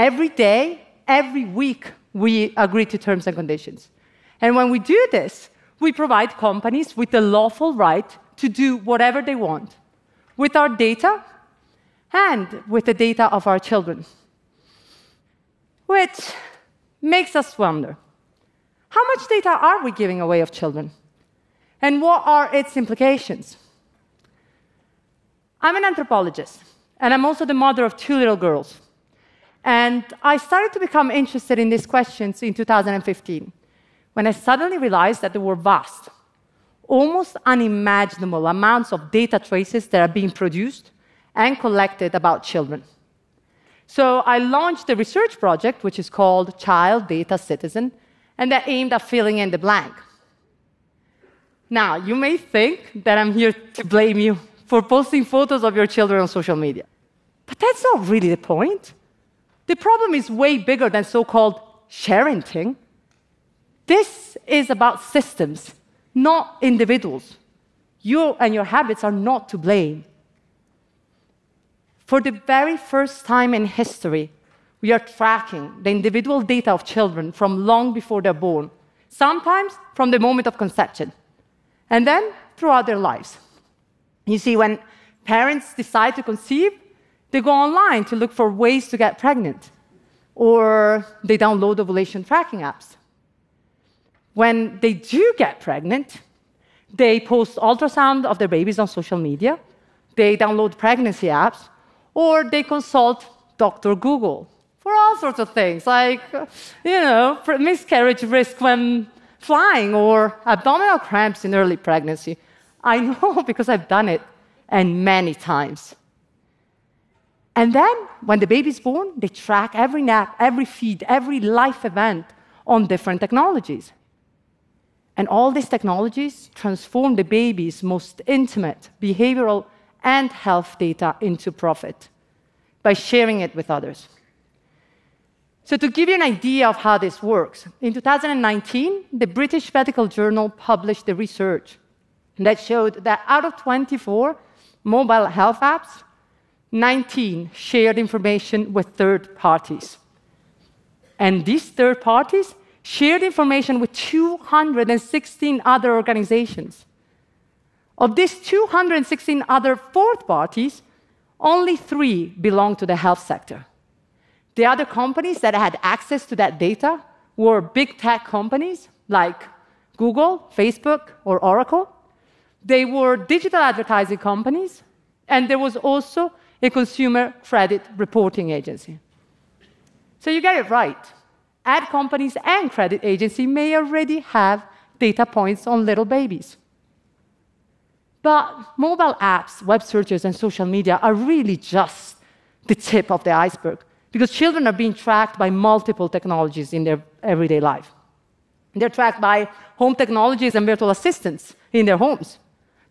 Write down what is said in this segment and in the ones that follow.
Every day, every week, we agree to terms and conditions. And when we do this, we provide companies with the lawful right to do whatever they want with our data and with the data of our children. Which makes us wonder how much data are we giving away of children? And what are its implications? I'm an anthropologist, and I'm also the mother of two little girls. And I started to become interested in these questions in 2015 when I suddenly realized that there were vast, almost unimaginable amounts of data traces that are being produced and collected about children. So I launched a research project which is called Child Data Citizen, and that aimed at filling in the blank. Now, you may think that I'm here to blame you for posting photos of your children on social media. But that's not really the point. The problem is way bigger than so called sharenting. This is about systems, not individuals. You and your habits are not to blame. For the very first time in history, we are tracking the individual data of children from long before they're born, sometimes from the moment of conception, and then throughout their lives. You see, when parents decide to conceive, they go online to look for ways to get pregnant, or they download ovulation tracking apps. When they do get pregnant, they post ultrasound of their babies on social media, they download pregnancy apps, or they consult Dr. Google for all sorts of things, like, you know, miscarriage risk when flying or abdominal cramps in early pregnancy. I know because I've done it, and many times. And then, when the baby's born, they track every nap, every feed, every life event on different technologies. And all these technologies transform the baby's most intimate behavioral and health data into profit by sharing it with others. So, to give you an idea of how this works, in 2019, the British Medical Journal published a research that showed that out of 24 mobile health apps, 19 shared information with third parties. And these third parties shared information with 216 other organizations. Of these 216 other fourth parties, only three belong to the health sector. The other companies that had access to that data were big tech companies like Google, Facebook, or Oracle. They were digital advertising companies, and there was also a consumer credit reporting agency. So you get it right ad companies and credit agencies may already have data points on little babies. But mobile apps, web searches, and social media are really just the tip of the iceberg because children are being tracked by multiple technologies in their everyday life. They're tracked by home technologies and virtual assistants in their homes.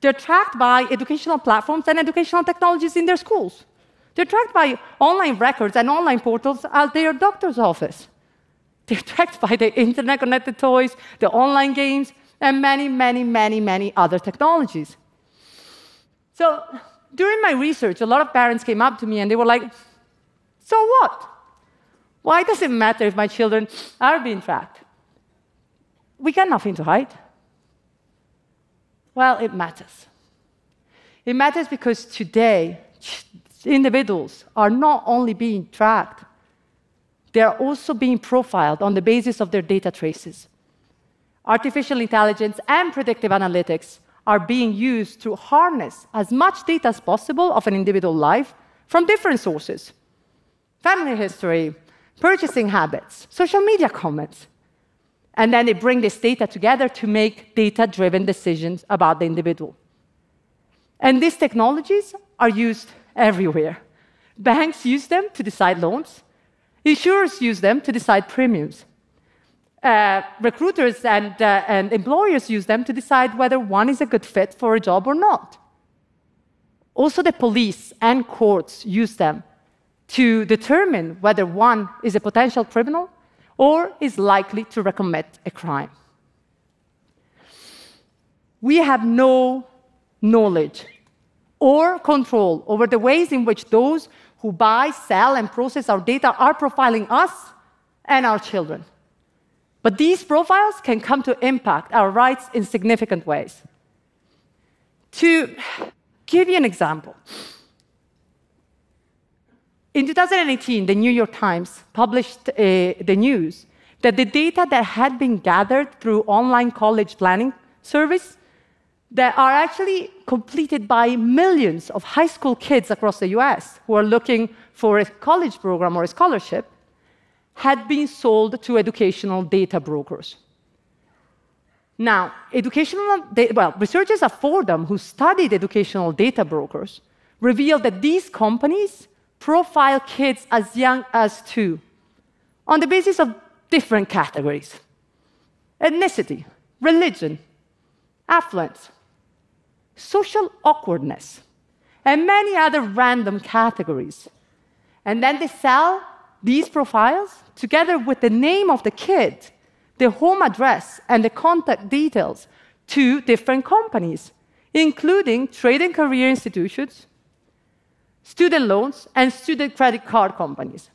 They're tracked by educational platforms and educational technologies in their schools. They're tracked by online records and online portals at their doctor's office. They're tracked by the internet connected toys, the online games, and many, many, many, many other technologies. So during my research, a lot of parents came up to me and they were like, So what? Why does it matter if my children are being tracked? We got nothing to hide. Well, it matters. It matters because today, individuals are not only being tracked, they are also being profiled on the basis of their data traces. Artificial intelligence and predictive analytics are being used to harness as much data as possible of an individual life from different sources family history, purchasing habits, social media comments. And then they bring this data together to make data driven decisions about the individual. And these technologies are used everywhere. Banks use them to decide loans, Insurers use them to decide premiums. Uh, recruiters and, uh, and employers use them to decide whether one is a good fit for a job or not. Also, the police and courts use them to determine whether one is a potential criminal or is likely to recommit a crime. We have no knowledge or control over the ways in which those who buy, sell, and process our data are profiling us and our children. But these profiles can come to impact our rights in significant ways. To give you an example, in 2018, the New York Times published uh, the news that the data that had been gathered through online college planning service that are actually completed by millions of high school kids across the US who are looking for a college program or a scholarship had been sold to educational data brokers. Now, educational, well, researchers at Fordham who studied educational data brokers revealed that these companies profile kids as young as two on the basis of different categories ethnicity, religion, affluence, social awkwardness, and many other random categories. And then they sell these profiles together with the name of the kid, the home address, and the contact details to different companies, including trade and career institutions, student loans, and student credit card companies.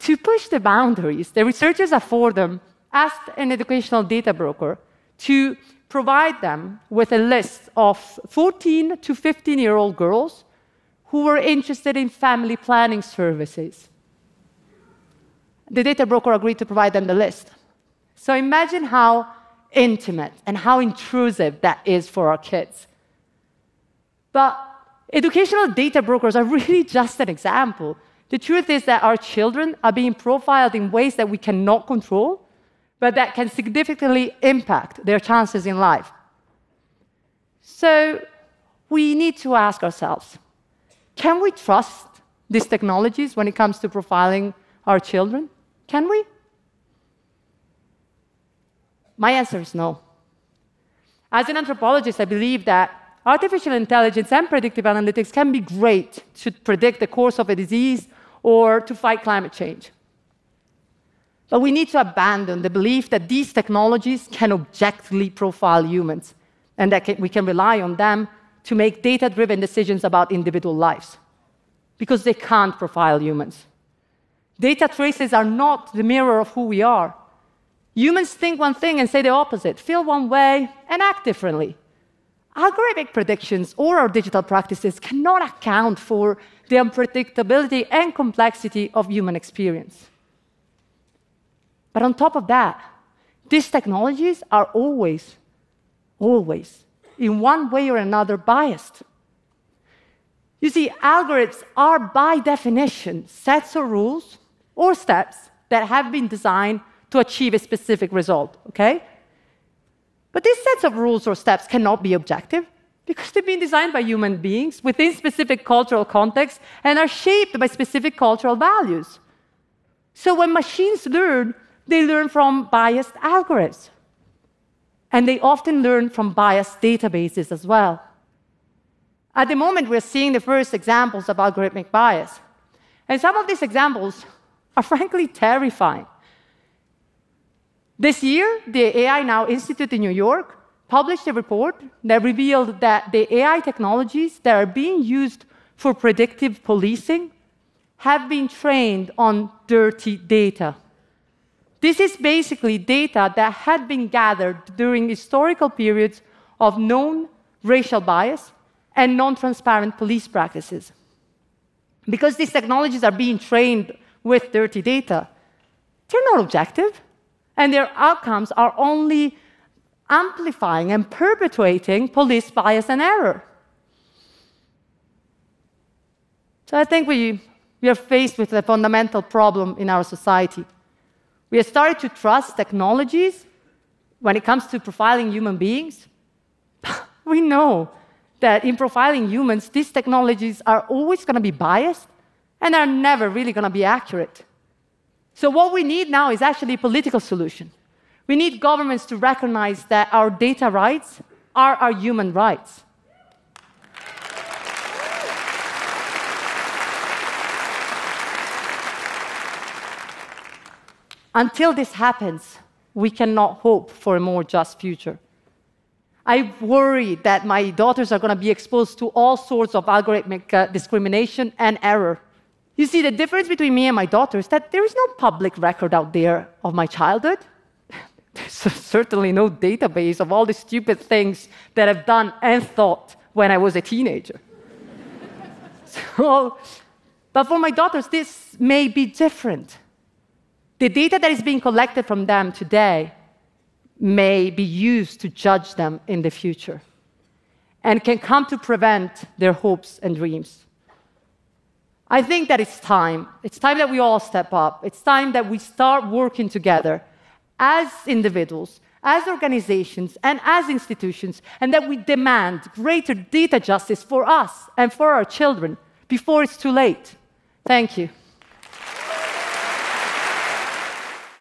To push the boundaries, the researchers at Fordham asked an educational data broker to provide them with a list of 14 to 15 year old girls who were interested in family planning services. The data broker agreed to provide them the list. So imagine how intimate and how intrusive that is for our kids. But educational data brokers are really just an example. The truth is that our children are being profiled in ways that we cannot control but that can significantly impact their chances in life. So we need to ask ourselves can we trust these technologies when it comes to profiling our children? Can we? My answer is no. As an anthropologist, I believe that artificial intelligence and predictive analytics can be great to predict the course of a disease or to fight climate change. But we need to abandon the belief that these technologies can objectively profile humans and that we can rely on them to make data driven decisions about individual lives. Because they can't profile humans. Data traces are not the mirror of who we are. Humans think one thing and say the opposite, feel one way and act differently. Algorithmic predictions or our digital practices cannot account for the unpredictability and complexity of human experience. But on top of that, these technologies are always, always, in one way or another, biased. You see, algorithms are by definition sets of rules or steps that have been designed to achieve a specific result, okay? But these sets of rules or steps cannot be objective because they've been designed by human beings within specific cultural contexts and are shaped by specific cultural values. So when machines learn, they learn from biased algorithms. And they often learn from biased databases as well. At the moment, we're seeing the first examples of algorithmic bias. And some of these examples are frankly terrifying. This year, the AI Now Institute in New York published a report that revealed that the AI technologies that are being used for predictive policing have been trained on dirty data. This is basically data that had been gathered during historical periods of known racial bias and non transparent police practices. Because these technologies are being trained with dirty data, they're not objective, and their outcomes are only amplifying and perpetuating police bias and error. So I think we, we are faced with a fundamental problem in our society. We have started to trust technologies when it comes to profiling human beings. we know that in profiling humans, these technologies are always going to be biased and are never really going to be accurate. So, what we need now is actually a political solution. We need governments to recognize that our data rights are our human rights. Until this happens, we cannot hope for a more just future. I worry that my daughters are going to be exposed to all sorts of algorithmic uh, discrimination and error. You see, the difference between me and my daughter is that there is no public record out there of my childhood. There's certainly no database of all the stupid things that I've done and thought when I was a teenager. so, but for my daughters, this may be different. The data that is being collected from them today may be used to judge them in the future and can come to prevent their hopes and dreams. I think that it's time. It's time that we all step up. It's time that we start working together as individuals, as organizations, and as institutions, and that we demand greater data justice for us and for our children before it's too late. Thank you.